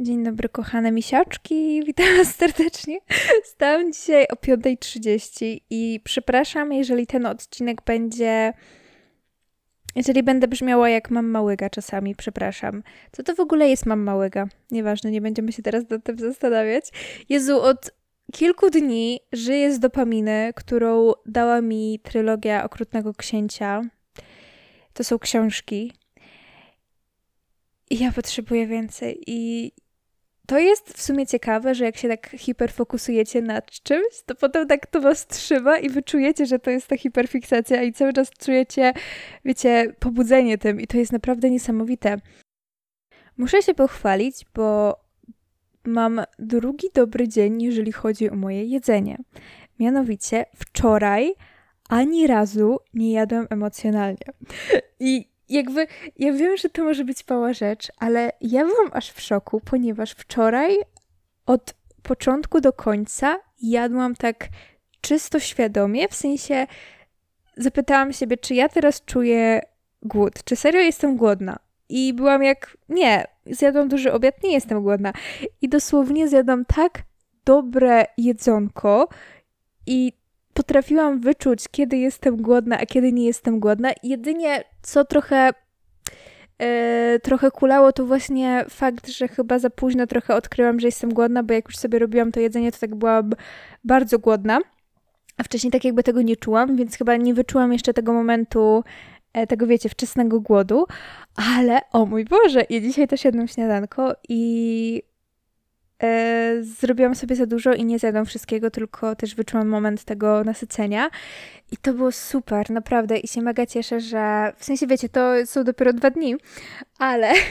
Dzień dobry, kochane misiaczki. Witam was serdecznie. Stałam dzisiaj o 5.30 i przepraszam, jeżeli ten odcinek będzie. Jeżeli będę brzmiała jak mam małyga czasami, przepraszam. Co to w ogóle jest mam małyga? Nieważne, nie będziemy się teraz nad tym zastanawiać. Jezu, od kilku dni żyję z dopaminy, którą dała mi trylogia Okrutnego Księcia. To są książki. I ja potrzebuję więcej. I to jest w sumie ciekawe, że jak się tak hiperfokusujecie nad czymś, to potem tak to was trzyma i wy czujecie, że to jest ta hiperfiksacja i cały czas czujecie, wiecie, pobudzenie tym i to jest naprawdę niesamowite. Muszę się pochwalić, bo mam drugi dobry dzień, jeżeli chodzi o moje jedzenie. Mianowicie wczoraj ani razu nie jadłem emocjonalnie. I jakby, ja wiem, że to może być mała rzecz, ale ja byłam aż w szoku, ponieważ wczoraj od początku do końca jadłam tak czysto świadomie, w sensie zapytałam siebie, czy ja teraz czuję głód, czy serio jestem głodna. I byłam jak, nie, zjadłam duży obiad, nie jestem głodna. I dosłownie zjadłam tak dobre jedzonko i potrafiłam wyczuć, kiedy jestem głodna, a kiedy nie jestem głodna. Jedynie co trochę Yy, trochę kulało, to właśnie fakt, że chyba za późno trochę odkryłam, że jestem głodna, bo jak już sobie robiłam to jedzenie, to tak byłam bardzo głodna. A wcześniej tak jakby tego nie czułam, więc chyba nie wyczułam jeszcze tego momentu, e, tego wiecie, wczesnego głodu. Ale o mój Boże, ja dzisiaj też jadłam śniadanko i e, zrobiłam sobie za dużo i nie zjadłam wszystkiego, tylko też wyczułam moment tego nasycenia. I to było super, naprawdę. I się mega cieszę, że w sensie wiecie, to są dopiero dwa dni, ale.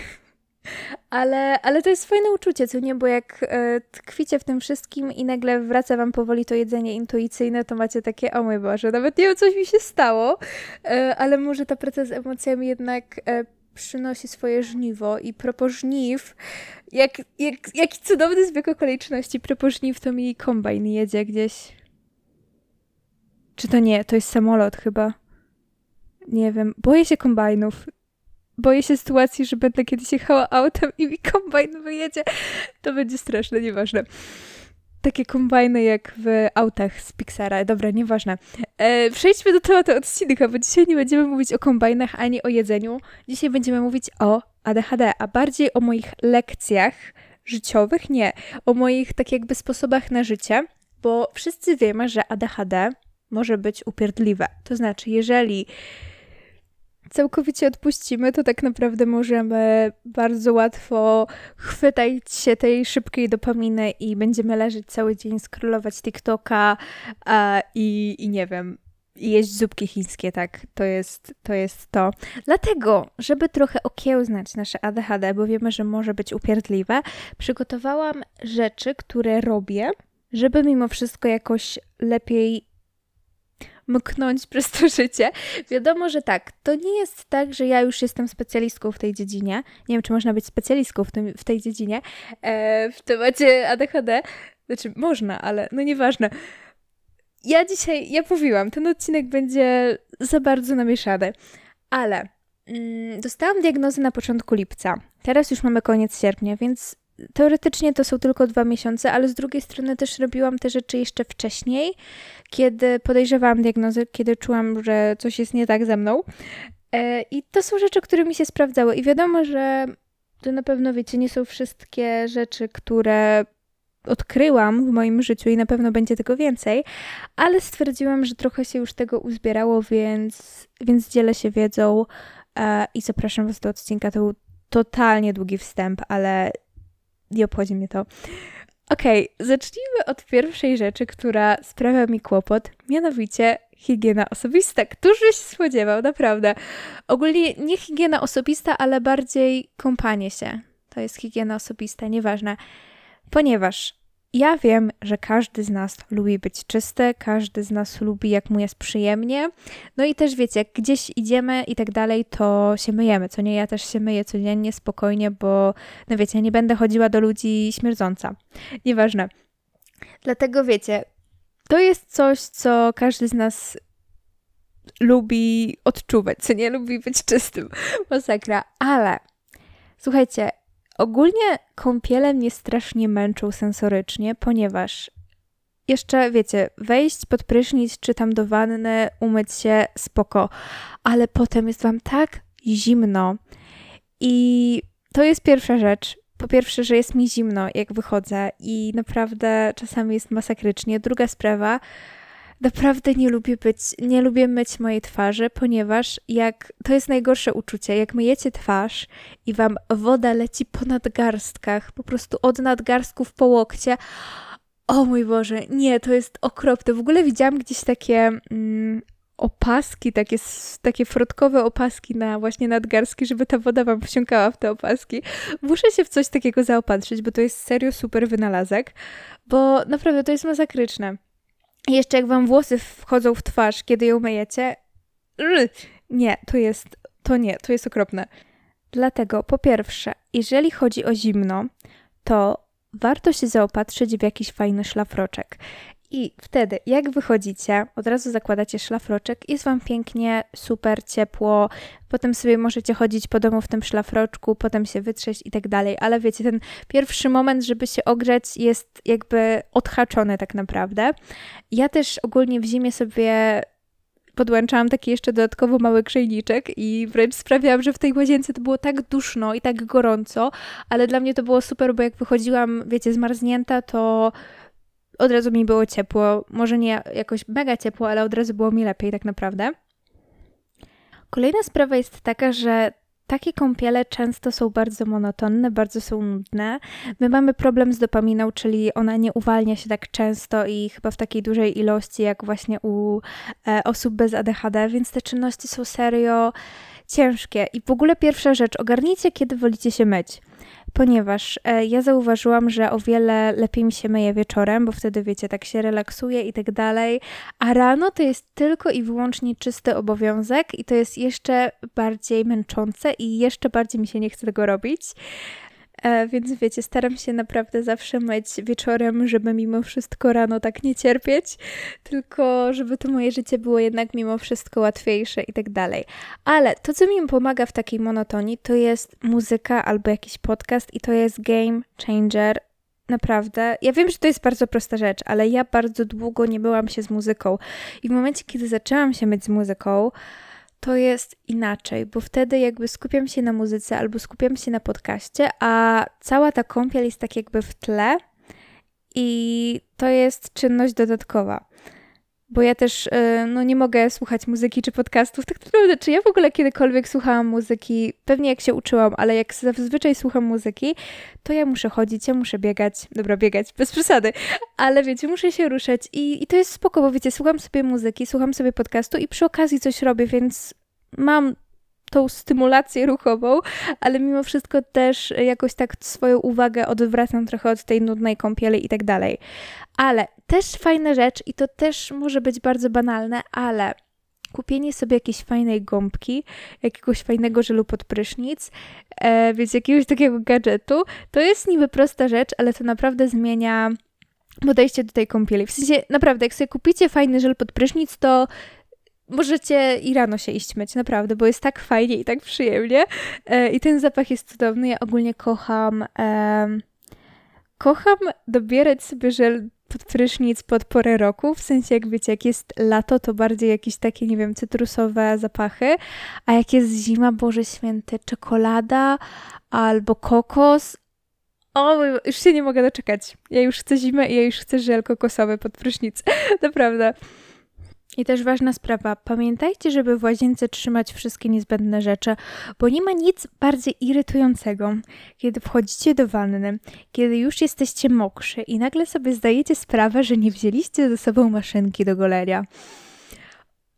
Ale, ale to jest fajne uczucie, co nie? Bo jak e, tkwicie w tym wszystkim i nagle wraca wam powoli to jedzenie intuicyjne, to macie takie, o mój Boże, nawet nie wiem, coś mi się stało, e, ale może ta praca z emocjami jednak e, przynosi swoje żniwo i propos żniw, jak, jak, jaki cudowny zbieg okoliczności, propos żniw to mi kombajn jedzie gdzieś. Czy to nie? To jest samolot chyba. Nie wiem. Boję się kombajnów. Boję się sytuacji, że będę kiedyś jechała autem i mi kombajn wyjedzie. To będzie straszne, nieważne takie kombajny jak w autach z Pixara. Dobra, nieważne. E, przejdźmy do tematu odcinka, bo dzisiaj nie będziemy mówić o kombajnach ani o jedzeniu. Dzisiaj będziemy mówić o ADHD, a bardziej o moich lekcjach życiowych, nie, o moich tak jakby sposobach na życie, bo wszyscy wiemy, że ADHD może być upierdliwe. To znaczy, jeżeli całkowicie odpuścimy, to tak naprawdę możemy bardzo łatwo chwytać się tej szybkiej dopaminy i będziemy leżeć cały dzień, scrollować TikToka a, i, i nie wiem, jeść zupki chińskie, tak, to jest, to jest to. Dlatego, żeby trochę okiełznać nasze ADHD, bo wiemy, że może być upierdliwe, przygotowałam rzeczy, które robię, żeby mimo wszystko jakoś lepiej mknąć przez to życie. Wiadomo, że tak, to nie jest tak, że ja już jestem specjalistką w tej dziedzinie. Nie wiem, czy można być specjalistką w, tym, w tej dziedzinie, e, w temacie ADHD. Znaczy, można, ale no nieważne. Ja dzisiaj, ja mówiłam, ten odcinek będzie za bardzo namieszany, ale mm, dostałam diagnozę na początku lipca. Teraz już mamy koniec sierpnia, więc teoretycznie to są tylko dwa miesiące, ale z drugiej strony też robiłam te rzeczy jeszcze wcześniej, kiedy podejrzewałam diagnozę, kiedy czułam, że coś jest nie tak ze mną. E, I to są rzeczy, które mi się sprawdzały. I wiadomo, że to na pewno, wiecie, nie są wszystkie rzeczy, które odkryłam w moim życiu i na pewno będzie tego więcej, ale stwierdziłam, że trochę się już tego uzbierało, więc, więc dzielę się wiedzą e, i zapraszam Was do odcinka. To był totalnie długi wstęp, ale nie obchodzi mnie to. Okej, okay, zacznijmy od pierwszej rzeczy, która sprawia mi kłopot, mianowicie higiena osobista. Któż by się spodziewał, naprawdę. Ogólnie nie higiena osobista, ale bardziej kąpanie się. To jest higiena osobista, nieważne. Ponieważ ja wiem, że każdy z nas lubi być czysty, każdy z nas lubi, jak mu jest przyjemnie. No i też wiecie, jak gdzieś idziemy i tak dalej, to się myjemy, co nie? Ja też się myję codziennie, spokojnie, bo no wiecie, nie będę chodziła do ludzi śmierdząca. Nieważne. Dlatego wiecie, to jest coś, co każdy z nas lubi odczuwać, co nie lubi być czystym. Masakra. Ale słuchajcie, ogólnie kąpiele mnie strasznie męczą sensorycznie, ponieważ jeszcze, wiecie, wejść pod prysznic czy tam do wanny, umyć się, spoko, ale potem jest wam tak zimno i to jest pierwsza rzecz. Po pierwsze, że jest mi zimno, jak wychodzę i naprawdę czasami jest masakrycznie. Druga sprawa, naprawdę nie lubię być, nie lubię myć mojej twarzy, ponieważ jak, to jest najgorsze uczucie, jak myjecie twarz i wam woda leci po nadgarstkach, po prostu od nadgarstków po łokcie, o mój Boże, nie, to jest okropne. W ogóle widziałam gdzieś takie mm, opaski, takie, takie frotkowe opaski na właśnie nadgarstki, żeby ta woda wam wsiąkała w te opaski. Muszę się w coś takiego zaopatrzyć, bo to jest serio super wynalazek, bo naprawdę to jest masakryczne. I jeszcze jak wam włosy wchodzą w twarz, kiedy ją myjecie, nie, to jest, to nie, to jest okropne. Dlatego po pierwsze, jeżeli chodzi o zimno, to warto się zaopatrzyć w jakiś fajny szlafroczek. I wtedy, jak wychodzicie, od razu zakładacie szlafroczek, jest Wam pięknie, super, ciepło, potem sobie możecie chodzić po domu w tym szlafroczku, potem się wytrzeć i tak dalej, ale wiecie, ten pierwszy moment, żeby się ogrzeć jest jakby odhaczony tak naprawdę. Ja też ogólnie w zimie sobie podłączałam taki jeszcze dodatkowo mały grzejniczek i wręcz sprawiałam, że w tej łazience to było tak duszno i tak gorąco, ale dla mnie to było super, bo jak wychodziłam, wiecie, zmarznięta, to od razu mi było ciepło. Może nie jakoś mega ciepło, ale od razu było mi lepiej tak naprawdę. Kolejna sprawa jest taka, że takie kąpiele często są bardzo monotonne, bardzo są nudne. My mamy problem z dopaminą, czyli ona nie uwalnia się tak często i chyba w takiej dużej ilości, jak właśnie u e, osób bez ADHD, więc te czynności są serio ciężkie. I w ogóle pierwsza rzecz, ogarnijcie, kiedy wolicie się myć ponieważ e, ja zauważyłam, że o wiele lepiej mi się myje wieczorem, bo wtedy wiecie, tak się relaksuje i tak dalej, a rano to jest tylko i wyłącznie czysty obowiązek i to jest jeszcze bardziej męczące i jeszcze bardziej mi się nie chce tego robić. E, więc wiecie, staram się naprawdę zawsze myć wieczorem, żeby mimo wszystko rano tak nie cierpieć, tylko żeby to moje życie było jednak mimo wszystko łatwiejsze i tak dalej. Ale to, co mi pomaga w takiej monotonii, to jest muzyka albo jakiś podcast i to jest game changer. Naprawdę. Ja wiem, że to jest bardzo prosta rzecz, ale ja bardzo długo nie byłam się z muzyką. I w momencie, kiedy zaczęłam się myć z muzyką, to jest inaczej, bo wtedy jakby skupiam się na muzyce albo skupiam się na podcaście, a cała ta kąpiel jest tak jakby w tle i to jest czynność dodatkowa. Bo ja też y, no, nie mogę słuchać muzyki czy podcastów. Tak naprawdę, czy ja w ogóle kiedykolwiek słuchałam muzyki? Pewnie jak się uczyłam, ale jak zazwyczaj słucham muzyki, to ja muszę chodzić, ja muszę biegać. Dobra, biegać, bez przesady. Ale wiecie, muszę się ruszać i, i to jest spoko, bo wiecie, słucham sobie muzyki, słucham sobie podcastu i przy okazji coś robię, więc mam tą stymulację ruchową, ale mimo wszystko też jakoś tak swoją uwagę odwracam trochę od tej nudnej kąpieli i tak dalej. Ale też fajna rzecz i to też może być bardzo banalne, ale kupienie sobie jakiejś fajnej gąbki, jakiegoś fajnego żelu pod prysznic, e, więc jakiegoś takiego gadżetu, to jest niby prosta rzecz, ale to naprawdę zmienia podejście do tej kąpieli. W sensie, naprawdę, jak sobie kupicie fajny żel pod prysznic, to możecie i rano się iść myć, naprawdę, bo jest tak fajnie i tak przyjemnie. E, I ten zapach jest cudowny. Ja ogólnie kocham. E, kocham dobierać sobie żel pod prysznic pod porę roku, w sensie jak wiecie, jak jest lato, to bardziej jakieś takie, nie wiem, cytrusowe zapachy, a jak jest zima, Boże Święty, czekolada albo kokos, o, już się nie mogę doczekać. Ja już chcę zimę i ja już chcę żel kokosowy pod prysznic. Naprawdę. I też ważna sprawa, pamiętajcie, żeby w łazience trzymać wszystkie niezbędne rzeczy, bo nie ma nic bardziej irytującego, kiedy wchodzicie do wanny, kiedy już jesteście mokrzy i nagle sobie zdajecie sprawę, że nie wzięliście ze sobą maszynki do golenia.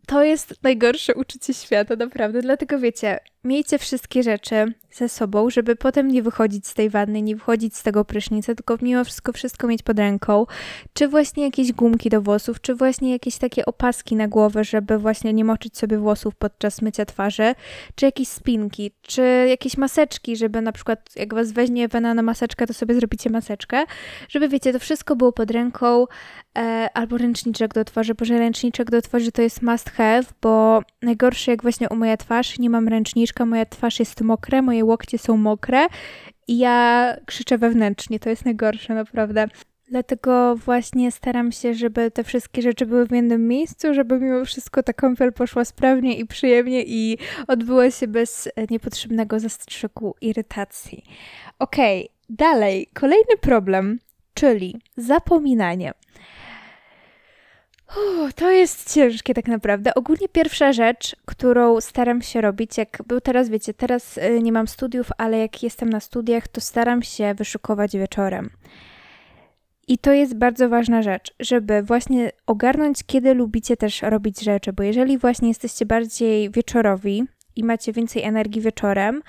To jest najgorsze uczucie świata, naprawdę. Dlatego wiecie, miejcie wszystkie rzeczy ze sobą, żeby potem nie wychodzić z tej wanny, nie wychodzić z tego prysznica, tylko mimo wszystko wszystko mieć pod ręką. Czy właśnie jakieś gumki do włosów, czy właśnie jakieś takie opaski na głowę, żeby właśnie nie moczyć sobie włosów podczas mycia twarzy, czy jakieś spinki, czy jakieś maseczki, żeby na przykład jak was weźmie wena na maseczkę, to sobie zrobicie maseczkę, żeby wiecie, to wszystko było pod ręką, e, albo ręczniczek do twarzy, bo że ręczniczek do twarzy to jest must have, bo najgorsze jak właśnie u moja twarz, nie mam ręczniczka, moja twarz jest mokra, moje łokcie są mokre i ja krzyczę wewnętrznie, to jest najgorsze naprawdę. Dlatego właśnie staram się, żeby te wszystkie rzeczy były w jednym miejscu, żeby mimo wszystko ta kąpiel poszła sprawnie i przyjemnie i odbyła się bez niepotrzebnego zastrzyku irytacji. Okej, okay, dalej. Kolejny problem, czyli zapominanie. To jest ciężkie tak naprawdę. Ogólnie pierwsza rzecz, którą staram się robić, jak był teraz, wiecie, teraz y, nie mam studiów, ale jak jestem na studiach, to staram się wyszukować wieczorem. I to jest bardzo ważna rzecz, żeby właśnie ogarnąć, kiedy lubicie też robić rzeczy, bo jeżeli właśnie jesteście bardziej wieczorowi i macie więcej energii wieczorem,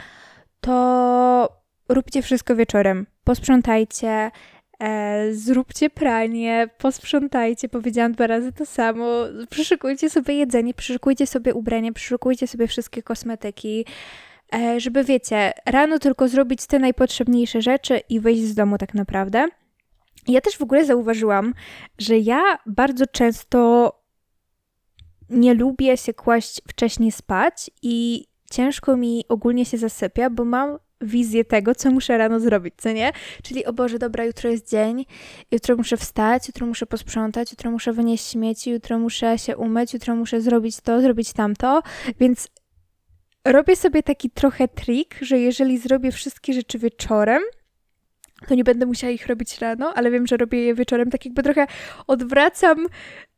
to róbcie wszystko wieczorem. Posprzątajcie, e, zróbcie pranie, posprzątajcie, powiedziałam dwa razy to samo. Przyszykujcie sobie jedzenie, przyszykujcie sobie ubranie, przyszykujcie sobie wszystkie kosmetyki. E, żeby wiecie, rano tylko zrobić te najpotrzebniejsze rzeczy i wyjść z domu tak naprawdę. Ja też w ogóle zauważyłam, że ja bardzo często nie lubię się kłaść wcześniej spać i ciężko mi ogólnie się zasypia, bo mam wizję tego, co muszę rano zrobić, co nie? Czyli, o Boże, dobra, jutro jest dzień, jutro muszę wstać, jutro muszę posprzątać, jutro muszę wynieść śmieci, jutro muszę się umyć, jutro muszę zrobić to, zrobić tamto, więc robię sobie taki trochę trik, że jeżeli zrobię wszystkie rzeczy wieczorem, to nie będę musiała ich robić rano, ale wiem, że robię je wieczorem, tak jakby trochę odwracam,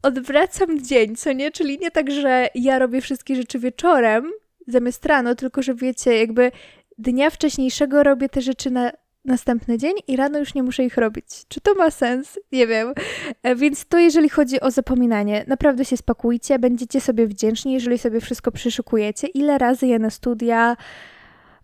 odwracam dzień, co nie? Czyli nie tak, że ja robię wszystkie rzeczy wieczorem zamiast rano, tylko że wiecie, jakby dnia wcześniejszego robię te rzeczy na następny dzień i rano już nie muszę ich robić. Czy to ma sens? Nie wiem. E, więc to jeżeli chodzi o zapominanie, naprawdę się spakujcie, będziecie sobie wdzięczni, jeżeli sobie wszystko przyszykujecie. Ile razy ja na studia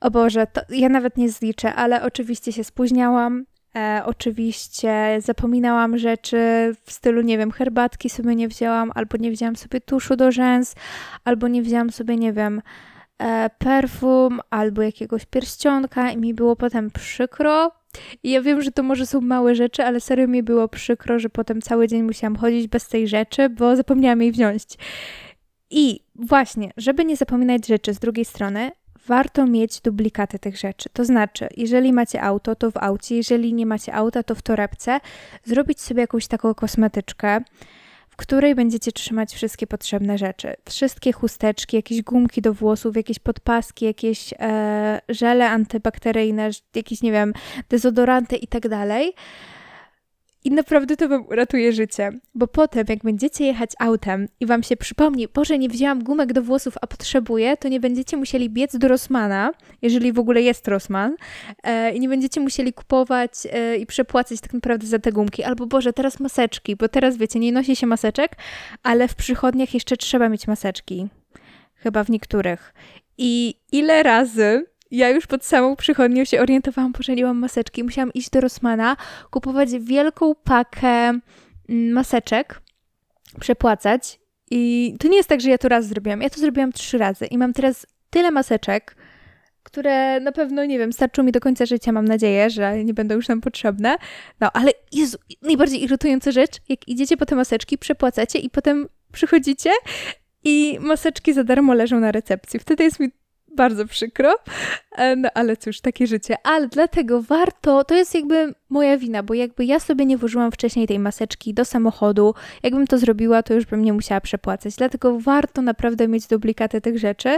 o Boże, to ja nawet nie zliczę, ale oczywiście się spóźniałam. E, oczywiście zapominałam rzeczy w stylu, nie wiem, herbatki sobie nie wzięłam, albo nie wzięłam sobie tuszu do rzęs, albo nie wzięłam sobie, nie wiem, perfum, albo jakiegoś pierścionka i mi było potem przykro. I ja wiem, że to może są małe rzeczy, ale serio mi było przykro, że potem cały dzień musiałam chodzić bez tej rzeczy, bo zapomniałam jej wziąć. I właśnie, żeby nie zapominać rzeczy z drugiej strony, warto mieć duplikaty tych rzeczy. To znaczy, jeżeli macie auto, to w aucie, jeżeli nie macie auta, to w torebce, zrobić sobie jakąś taką kosmetyczkę, której będziecie trzymać wszystkie potrzebne rzeczy. Wszystkie chusteczki, jakieś gumki do włosów, jakieś podpaski, jakieś e, żele antybakteryjne, jakieś, nie wiem, dezodoranty tak dalej i naprawdę to wam uratuje życie, bo potem, jak będziecie jechać autem i wam się przypomni, Boże, nie wzięłam gumek do włosów, a potrzebuję, to nie będziecie musieli biec do Rossmana, jeżeli w ogóle jest Rossman, e, i nie będziecie musieli kupować e, i przepłacać tak naprawdę za te gumki. Albo Boże, teraz maseczki, bo teraz wiecie, nie nosi się maseczek, ale w przychodniach jeszcze trzeba mieć maseczki. Chyba w niektórych. I ile razy ja już pod samą przychodnią się orientowałam, pożeliłam maseczki. Musiałam iść do Rossmana, kupować wielką pakę mm, maseczek, przepłacać. I to nie jest tak, że ja to raz zrobiłam. Ja to zrobiłam trzy razy i mam teraz tyle maseczek, które na pewno, nie wiem, starczą mi do końca życia, mam nadzieję, że nie będą już nam potrzebne. No, ale Jezu, najbardziej irytująca rzecz, jak idziecie po te maseczki, przepłacacie i potem przychodzicie i maseczki za darmo leżą na recepcji. Wtedy jest mi bardzo przykro, e, no ale cóż, takie życie. Ale dlatego warto, to jest jakby moja wina, bo jakby ja sobie nie włożyłam wcześniej tej maseczki do samochodu, jakbym to zrobiła, to już bym nie musiała przepłacać. Dlatego warto naprawdę mieć duplikaty tych rzeczy,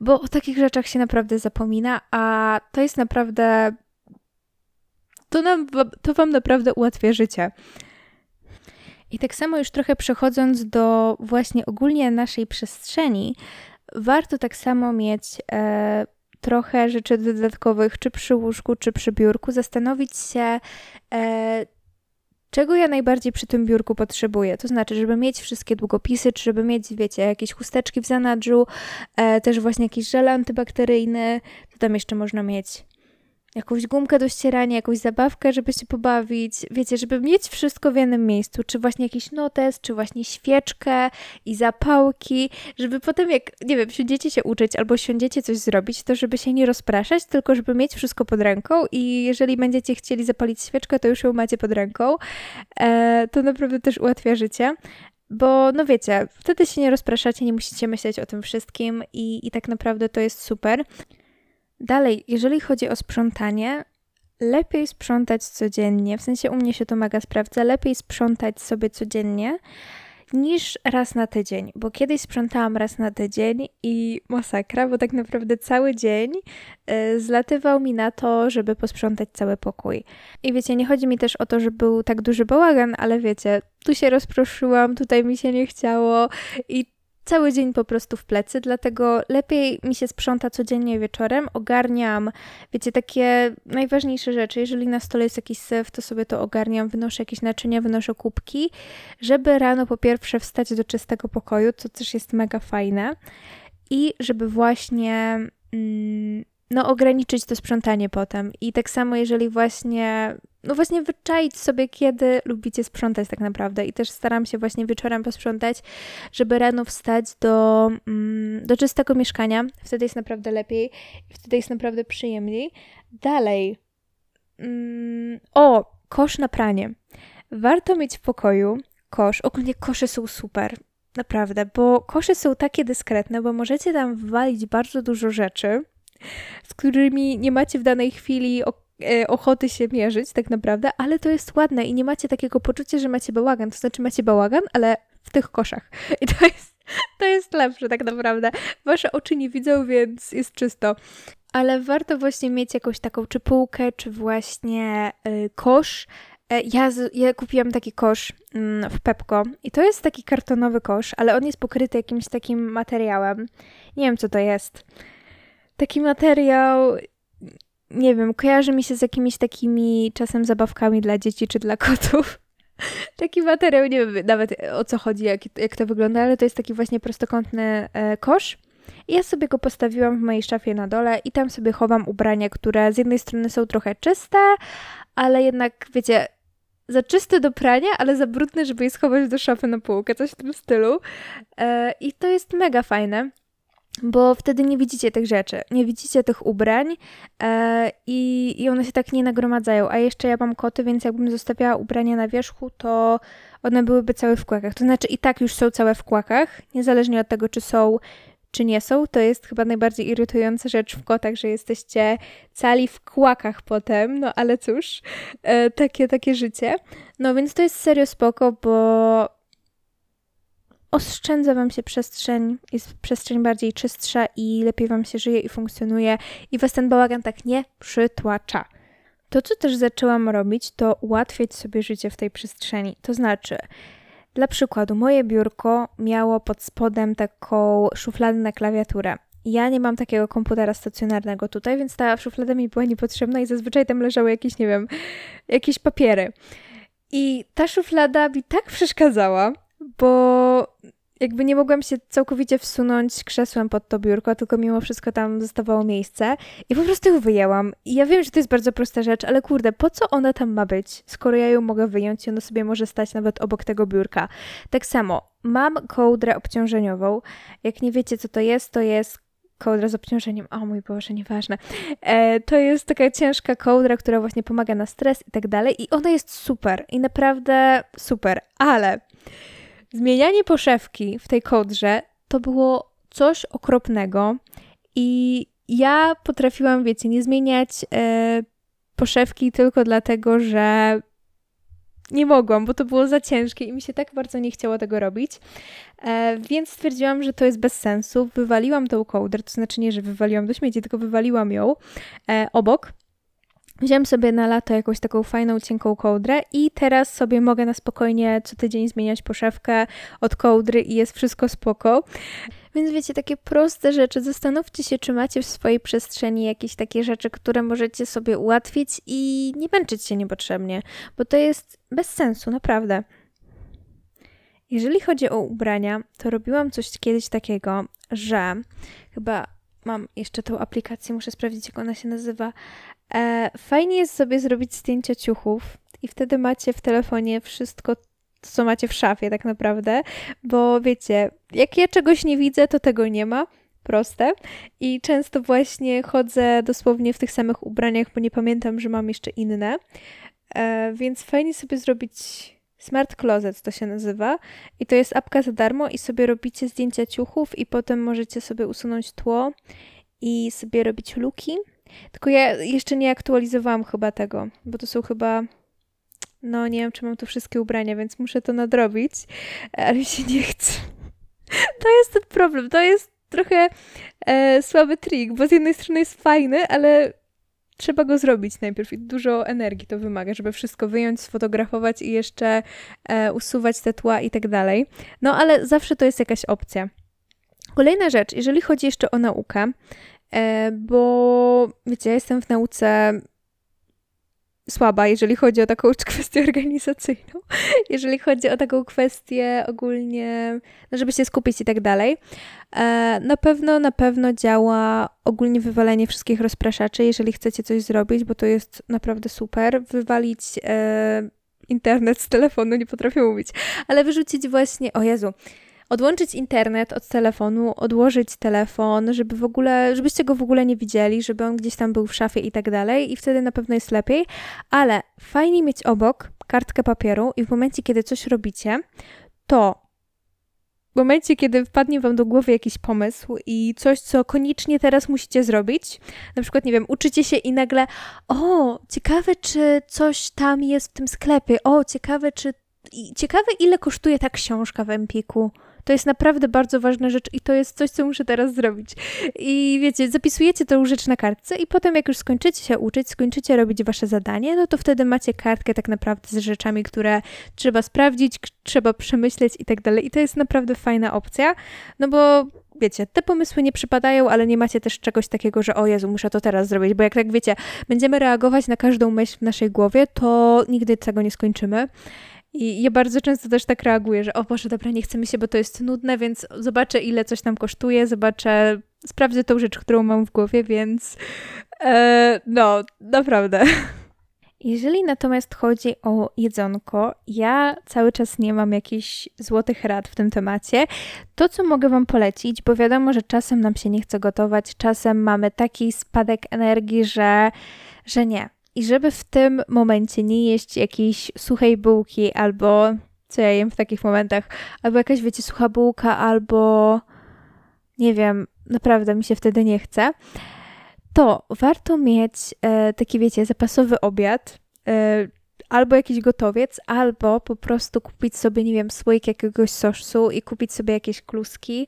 bo o takich rzeczach się naprawdę zapomina, a to jest naprawdę. To, nam, to Wam naprawdę ułatwia życie. I tak samo już trochę przechodząc do właśnie ogólnie naszej przestrzeni, warto tak samo mieć e, trochę rzeczy dodatkowych, czy przy łóżku, czy przy biurku, zastanowić się, e, czego ja najbardziej przy tym biurku potrzebuję. To znaczy, żeby mieć wszystkie długopisy, czy żeby mieć, wiecie, jakieś chusteczki w zanadrzu, e, też właśnie jakiś żel antybakteryjny, to tam jeszcze można mieć jakąś gumkę do ścierania, jakąś zabawkę, żeby się pobawić, wiecie, żeby mieć wszystko w jednym miejscu, czy właśnie jakiś notes, czy właśnie świeczkę i zapałki, żeby potem jak, nie wiem, siądziecie się uczyć albo siądziecie coś zrobić, to żeby się nie rozpraszać, tylko żeby mieć wszystko pod ręką i jeżeli będziecie chcieli zapalić świeczkę, to już ją macie pod ręką. E, to naprawdę też ułatwia życie. Bo, no wiecie, wtedy się nie rozpraszacie, nie musicie myśleć o tym wszystkim i, i tak naprawdę to jest super. Dalej, jeżeli chodzi o sprzątanie, lepiej sprzątać codziennie, w sensie u mnie się to mega sprawdza, lepiej sprzątać sobie codziennie niż raz na tydzień, bo kiedyś sprzątałam raz na tydzień i masakra, bo tak naprawdę cały dzień y, zlatywał mi na to, żeby posprzątać cały pokój. I wiecie, nie chodzi mi też o to, że był tak duży bałagan, ale wiecie, tu się rozproszyłam, tutaj mi się nie chciało i cały dzień po prostu w plecy, dlatego lepiej mi się sprząta codziennie wieczorem, ogarniam, wiecie, takie najważniejsze rzeczy. Jeżeli na stole jest jakiś syf, to sobie to ogarniam, wynoszę jakieś naczynia, wynoszę kubki, żeby rano po pierwsze wstać do czystego pokoju, co też jest mega fajne i żeby właśnie... Mm, no, ograniczyć to sprzątanie potem. I tak samo, jeżeli właśnie, no właśnie wyczaić sobie, kiedy lubicie sprzątać tak naprawdę. I też staram się właśnie wieczorem posprzątać, żeby rano wstać do, mm, do czystego mieszkania. Wtedy jest naprawdę lepiej i wtedy jest naprawdę przyjemniej. Dalej. Mm, o, kosz na pranie. Warto mieć w pokoju kosz. Ogólnie kosze są super. Naprawdę, bo kosze są takie dyskretne, bo możecie tam wwalić bardzo dużo rzeczy z którymi nie macie w danej chwili ochoty się mierzyć tak naprawdę, ale to jest ładne i nie macie takiego poczucia, że macie bałagan. To znaczy macie bałagan, ale w tych koszach. I to jest, to jest lepsze tak naprawdę. Wasze oczy nie widzą, więc jest czysto. Ale warto właśnie mieć jakąś taką czy półkę, czy właśnie y, kosz, e, ja, ja, kupiłam taki kosz mm, w Pepko i to jest taki kartonowy kosz, ale on jest pokryty jakimś takim materiałem. Nie wiem, co to jest taki materiał, nie wiem, kojarzy mi się z jakimiś takimi czasem zabawkami dla dzieci czy dla kotów. Taki materiał, nie wiem nawet o co chodzi, jak, jak to wygląda, ale to jest taki właśnie prostokątny e, kosz. I ja sobie go postawiłam w mojej szafie na dole i tam sobie chowam ubrania, które z jednej strony są trochę czyste, ale jednak, wiecie, za czyste do prania, ale za brudne, żeby je schować do szafy na półkę, coś w tym stylu. E, I to jest mega fajne bo wtedy nie widzicie tych rzeczy, nie widzicie tych ubrań e, i, i one się tak nie nagromadzają. A jeszcze ja mam koty, więc jakbym zostawiała ubrania na wierzchu, to one byłyby całe w kłakach. To znaczy i tak już są całe w kłakach, niezależnie od tego, czy są, czy nie są. To jest chyba najbardziej irytująca rzecz w kotach, że jesteście cali w kłakach potem, no ale cóż, e, takie, takie życie. No więc to jest serio spoko, bo oszczędza Wam się przestrzeń, jest przestrzeń bardziej czystsza i lepiej Wam się żyje i funkcjonuje i Was ten bałagan tak nie przytłacza. To, co też zaczęłam robić, to ułatwiać sobie życie w tej przestrzeni. To znaczy, dla przykładu, moje biurko miało pod spodem taką szufladę na klawiaturę. Ja nie mam takiego komputera stacjonarnego tutaj, więc ta szuflada mi była niepotrzebna i zazwyczaj tam leżały jakieś, nie wiem, jakieś papiery. I ta szuflada mi tak przeszkadzała, bo jakby nie mogłam się całkowicie wsunąć krzesłem pod to biurko, tylko mimo wszystko tam zostawało miejsce i po prostu ją wyjęłam. I ja wiem, że to jest bardzo prosta rzecz, ale kurde, po co ona tam ma być, skoro ja ją mogę wyjąć i ona sobie może stać nawet obok tego biurka. Tak samo, mam kołdrę obciążeniową. Jak nie wiecie, co to jest, to jest kołdra z obciążeniem. O mój Boże, nieważne. E, to jest taka ciężka kołdra, która właśnie pomaga na stres i tak dalej. I ona jest super i naprawdę super, ale Zmienianie poszewki w tej kodrze to było coś okropnego i ja potrafiłam, wiecie, nie zmieniać e, poszewki tylko dlatego, że nie mogłam, bo to było za ciężkie i mi się tak bardzo nie chciało tego robić. E, więc stwierdziłam, że to jest bez sensu. Wywaliłam tą kołdrę, to znaczy nie, że wywaliłam do śmieci, tylko wywaliłam ją e, obok Wziąłem sobie na lato jakąś taką fajną, cienką kołdrę i teraz sobie mogę na spokojnie co tydzień zmieniać poszewkę od kołdry i jest wszystko spoko. Więc wiecie, takie proste rzeczy. Zastanówcie się, czy macie w swojej przestrzeni jakieś takie rzeczy, które możecie sobie ułatwić i nie męczyć się niepotrzebnie, bo to jest bez sensu, naprawdę. Jeżeli chodzi o ubrania, to robiłam coś kiedyś takiego, że chyba mam jeszcze tą aplikację, muszę sprawdzić, jak ona się nazywa. E, fajnie jest sobie zrobić zdjęcia ciuchów i wtedy macie w telefonie wszystko, co macie w szafie tak naprawdę, bo wiecie, jak ja czegoś nie widzę, to tego nie ma. Proste. I często właśnie chodzę dosłownie w tych samych ubraniach, bo nie pamiętam, że mam jeszcze inne. E, więc fajnie sobie zrobić Smart Closet to się nazywa i to jest apka za darmo i sobie robicie zdjęcia ciuchów i potem możecie sobie usunąć tło i sobie robić luki Tylko ja jeszcze nie aktualizowałam chyba tego, bo to są chyba. No, nie wiem, czy mam tu wszystkie ubrania, więc muszę to nadrobić, ale mi się nie chce. To jest ten problem. To jest trochę e, słaby trik, bo z jednej strony jest fajny, ale trzeba go zrobić najpierw i dużo energii to wymaga, żeby wszystko wyjąć, sfotografować i jeszcze e, usuwać te tła i tak dalej. No ale zawsze to jest jakaś opcja. Kolejna rzecz, jeżeli chodzi jeszcze o naukę, e, bo wiecie, ja jestem w nauce słaba, jeżeli chodzi o taką kwestię organizacyjną, jeżeli chodzi o taką kwestię ogólnie, no żeby się skupić i tak dalej. E, na pewno, na pewno działa ogólnie wywalenie wszystkich rozpraszaczy, jeżeli chcecie coś zrobić, bo to jest naprawdę super. Wywalić e, internet z telefonu, nie potrafię mówić, ale wyrzucić właśnie, o Jezu, odłączyć internet od telefonu, odłożyć telefon, żeby w ogóle, żebyście go w ogóle nie widzieli, żeby on gdzieś tam był w szafie i tak dalej i wtedy na pewno jest lepiej, ale fajnie mieć obok kartkę papieru i w momencie, kiedy coś robicie, to w momencie, kiedy wpadnie wam do głowy jakiś pomysł i coś, co koniecznie teraz musicie zrobić, na przykład, nie wiem, uczycie się i nagle, o, ciekawe, czy coś tam jest w tym sklepie, o, ciekawe, czy ciekawe, ile kosztuje ta książka w Empiku. To jest naprawdę bardzo ważna rzecz i to jest coś, co muszę teraz zrobić. I wiecie, zapisujecie tę rzecz na kartce i potem jak już skończycie się uczyć, skończycie robić wasze zadanie, no to wtedy macie kartkę tak naprawdę z rzeczami, które trzeba sprawdzić, trzeba przemyśleć i tak dalej. I to jest naprawdę fajna opcja, no bo wiecie, te pomysły nie przypadają, ale nie macie też czegoś takiego, że o Jezu, muszę to teraz zrobić, bo jak tak wiecie, będziemy reagować na każdą myśl w naszej głowie, to nigdy tego nie skończymy. I ja bardzo często też tak reaguję, że o Boże, dobra, nie chcemy się, bo to jest nudne, więc zobaczę, ile coś tam kosztuje, zobaczę, sprawdzę tą rzecz, którą mam w głowie, więc e, no, naprawdę. Jeżeli natomiast chodzi o jedzonko, ja cały czas nie mam jakichś złotych rad w tym temacie. To, co mogę Wam polecić, bo wiadomo, że czasem nam się nie chce gotować, czasem mamy taki spadek energii, że, że nie. I żeby w tym momencie nie jeść jakiejś suchej bułki albo co ja jem w takich momentach, albo jakaś, wiecie, sucha bułka, albo nie wiem, naprawdę mi się wtedy nie chce, to warto mieć e, taki, wiecie, zapasowy obiad, e, albo jakiś gotowiec, albo po prostu kupić sobie, nie wiem, słoik jakiegoś sosu i kupić sobie jakieś kluski,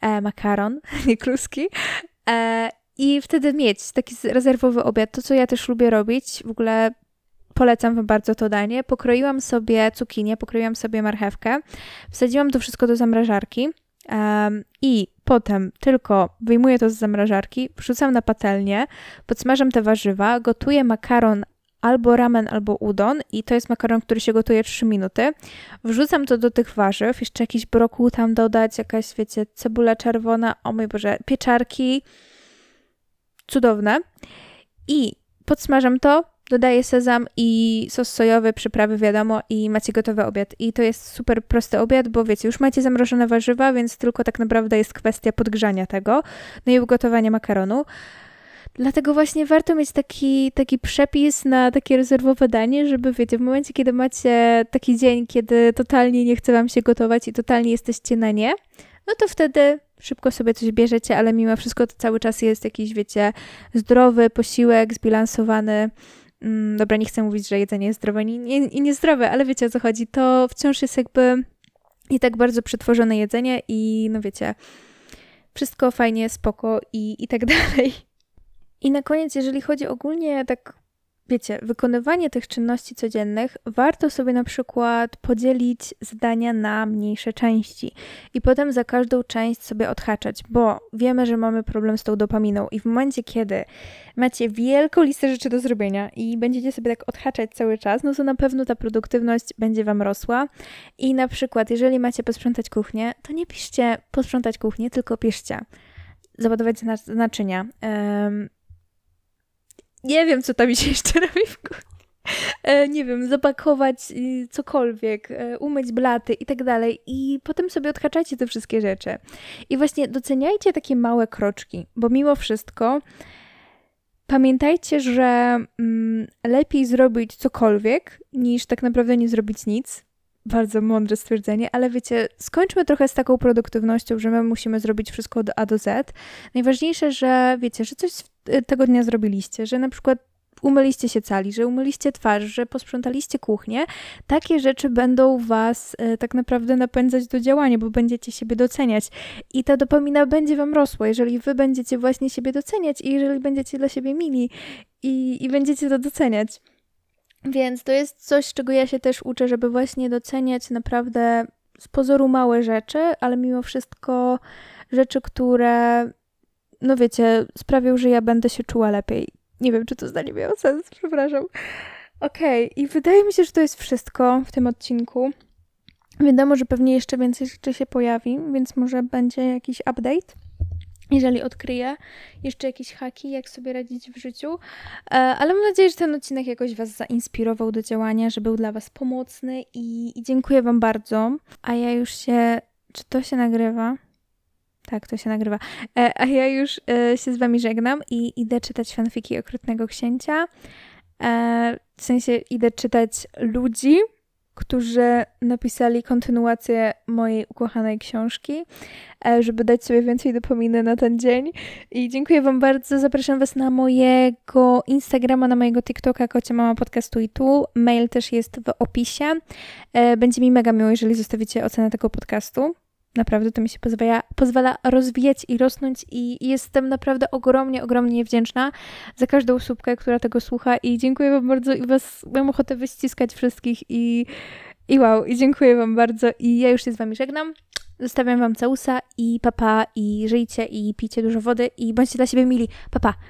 e, makaron, nie kluski, e, i wtedy mieć taki rezerwowy obiad. To, co ja też lubię robić, w ogóle polecam Wam bardzo to danie. Pokroiłam sobie cukinię, pokroiłam sobie marchewkę, wsadziłam to wszystko do zamrażarki um, i potem tylko wyjmuję to z zamrażarki, wrzucam na patelnię, podsmażam te warzywa, gotuję makaron albo ramen, albo udon i to jest makaron, który się gotuje 3 minuty. Wrzucam to do tych warzyw, jeszcze jakiś brokuł tam dodać, jakaś, wiecie, cebula czerwona, o mój Boże, pieczarki, cudowne. I podsmażam to, dodaję sezam i sos sojowy, przyprawy wiadomo i macie gotowy obiad. I to jest super prosty obiad, bo wiecie, już macie zamrożone warzywa, więc tylko tak naprawdę jest kwestia podgrzania tego, no i ugotowania makaronu. Dlatego właśnie warto mieć taki, taki przepis na takie rezerwowe danie, żeby wiecie, w momencie, kiedy macie taki dzień, kiedy totalnie nie chce wam się gotować i totalnie jesteście na nie, no to wtedy szybko sobie coś bierzecie, ale mimo wszystko to cały czas jest jakiś, wiecie, zdrowy posiłek, zbilansowany. Mm, dobra, nie chcę mówić, że jedzenie jest zdrowe i, nie, i niezdrowe, ale wiecie o co chodzi. To wciąż jest jakby i tak bardzo przetworzone jedzenie i no wiecie, wszystko fajnie, spoko i, i tak dalej. I na koniec, jeżeli chodzi ogólnie tak wiecie, wykonywanie tych czynności codziennych warto sobie na przykład podzielić zadania na mniejsze części i potem za każdą część sobie odhaczać, bo wiemy, że mamy problem z tą dopaminą i w momencie, kiedy macie wielką listę rzeczy do zrobienia i będziecie sobie tak odhaczać cały czas, no to na pewno ta produktywność będzie Wam rosła. I na przykład, jeżeli macie posprzątać kuchnię, to nie piszcie posprzątać kuchnię, tylko piszcie załadować naczynia, nie wiem, co tam się jeszcze robi w kuchni. E, nie wiem, zapakować y, cokolwiek, e, umyć blaty i tak dalej. I potem sobie odhaczajcie te wszystkie rzeczy. I właśnie doceniajcie takie małe kroczki, bo mimo wszystko pamiętajcie, że mm, lepiej zrobić cokolwiek, niż tak naprawdę nie zrobić nic. Bardzo mądre stwierdzenie, ale wiecie, skończmy trochę z taką produktywnością, że my musimy zrobić wszystko od A do Z. Najważniejsze, że wiecie, że coś tego dnia zrobiliście, że na przykład umyliście się cali, że umyliście twarz, że posprzątaliście kuchnię, takie rzeczy będą was e, tak naprawdę napędzać do działania, bo będziecie siebie doceniać. I ta dopamina będzie wam rosła, jeżeli wy będziecie właśnie siebie doceniać i jeżeli będziecie dla siebie mili i, i będziecie to doceniać. Więc to jest coś, czego ja się też uczę, żeby właśnie doceniać naprawdę z pozoru małe rzeczy, ale mimo wszystko rzeczy, które, no wiecie, sprawią, że ja będę się czuła lepiej. Nie wiem, czy to zdanie miało sens, przepraszam. Okej, okay. i wydaje mi się, że to jest wszystko w tym odcinku. Wiadomo, że pewnie jeszcze więcej rzeczy się pojawi, więc może będzie jakiś update jeżeli odkryję jeszcze jakieś haki, jak sobie radzić w życiu. E, ale mam nadzieję, że ten odcinek jakoś Was zainspirował do działania, że był dla Was pomocny i, i dziękuję Wam bardzo. A ja już się. Czy to się nagrywa? Tak, to się nagrywa. E, a ja już e, się z Wami żegnam i idę czytać fanfiki Okrutnego Księcia. W sensie idę czytać ludzi, którzy napisali kontynuację mojej ukochanej książki, e, żeby dać sobie więcej dopominy na ten dzień. I dziękuję Wam bardzo. Zapraszam Was na mojego Instagrama, na mojego TikToka, Kocie Mama Podcastu i tu. Mail też jest w opisie. E, będzie mi mega miło, jeżeli zostawicie ocenę tego podcastu. Naprawdę to mi się pozwala, pozwala rozwijać i rosnąć i jestem naprawdę ogromnie, ogromnie wdzięczna za każdą słupkę, która tego słucha i dziękuję Wam bardzo i Was mam ochotę wyściskać wszystkich i, i wow, i dziękuję Wam bardzo i ja już się z Wami żegnam. Zostawiam Wam całusa i papa i żyjcie i pijcie dużo wody i bądźcie dla siebie mili. Papa.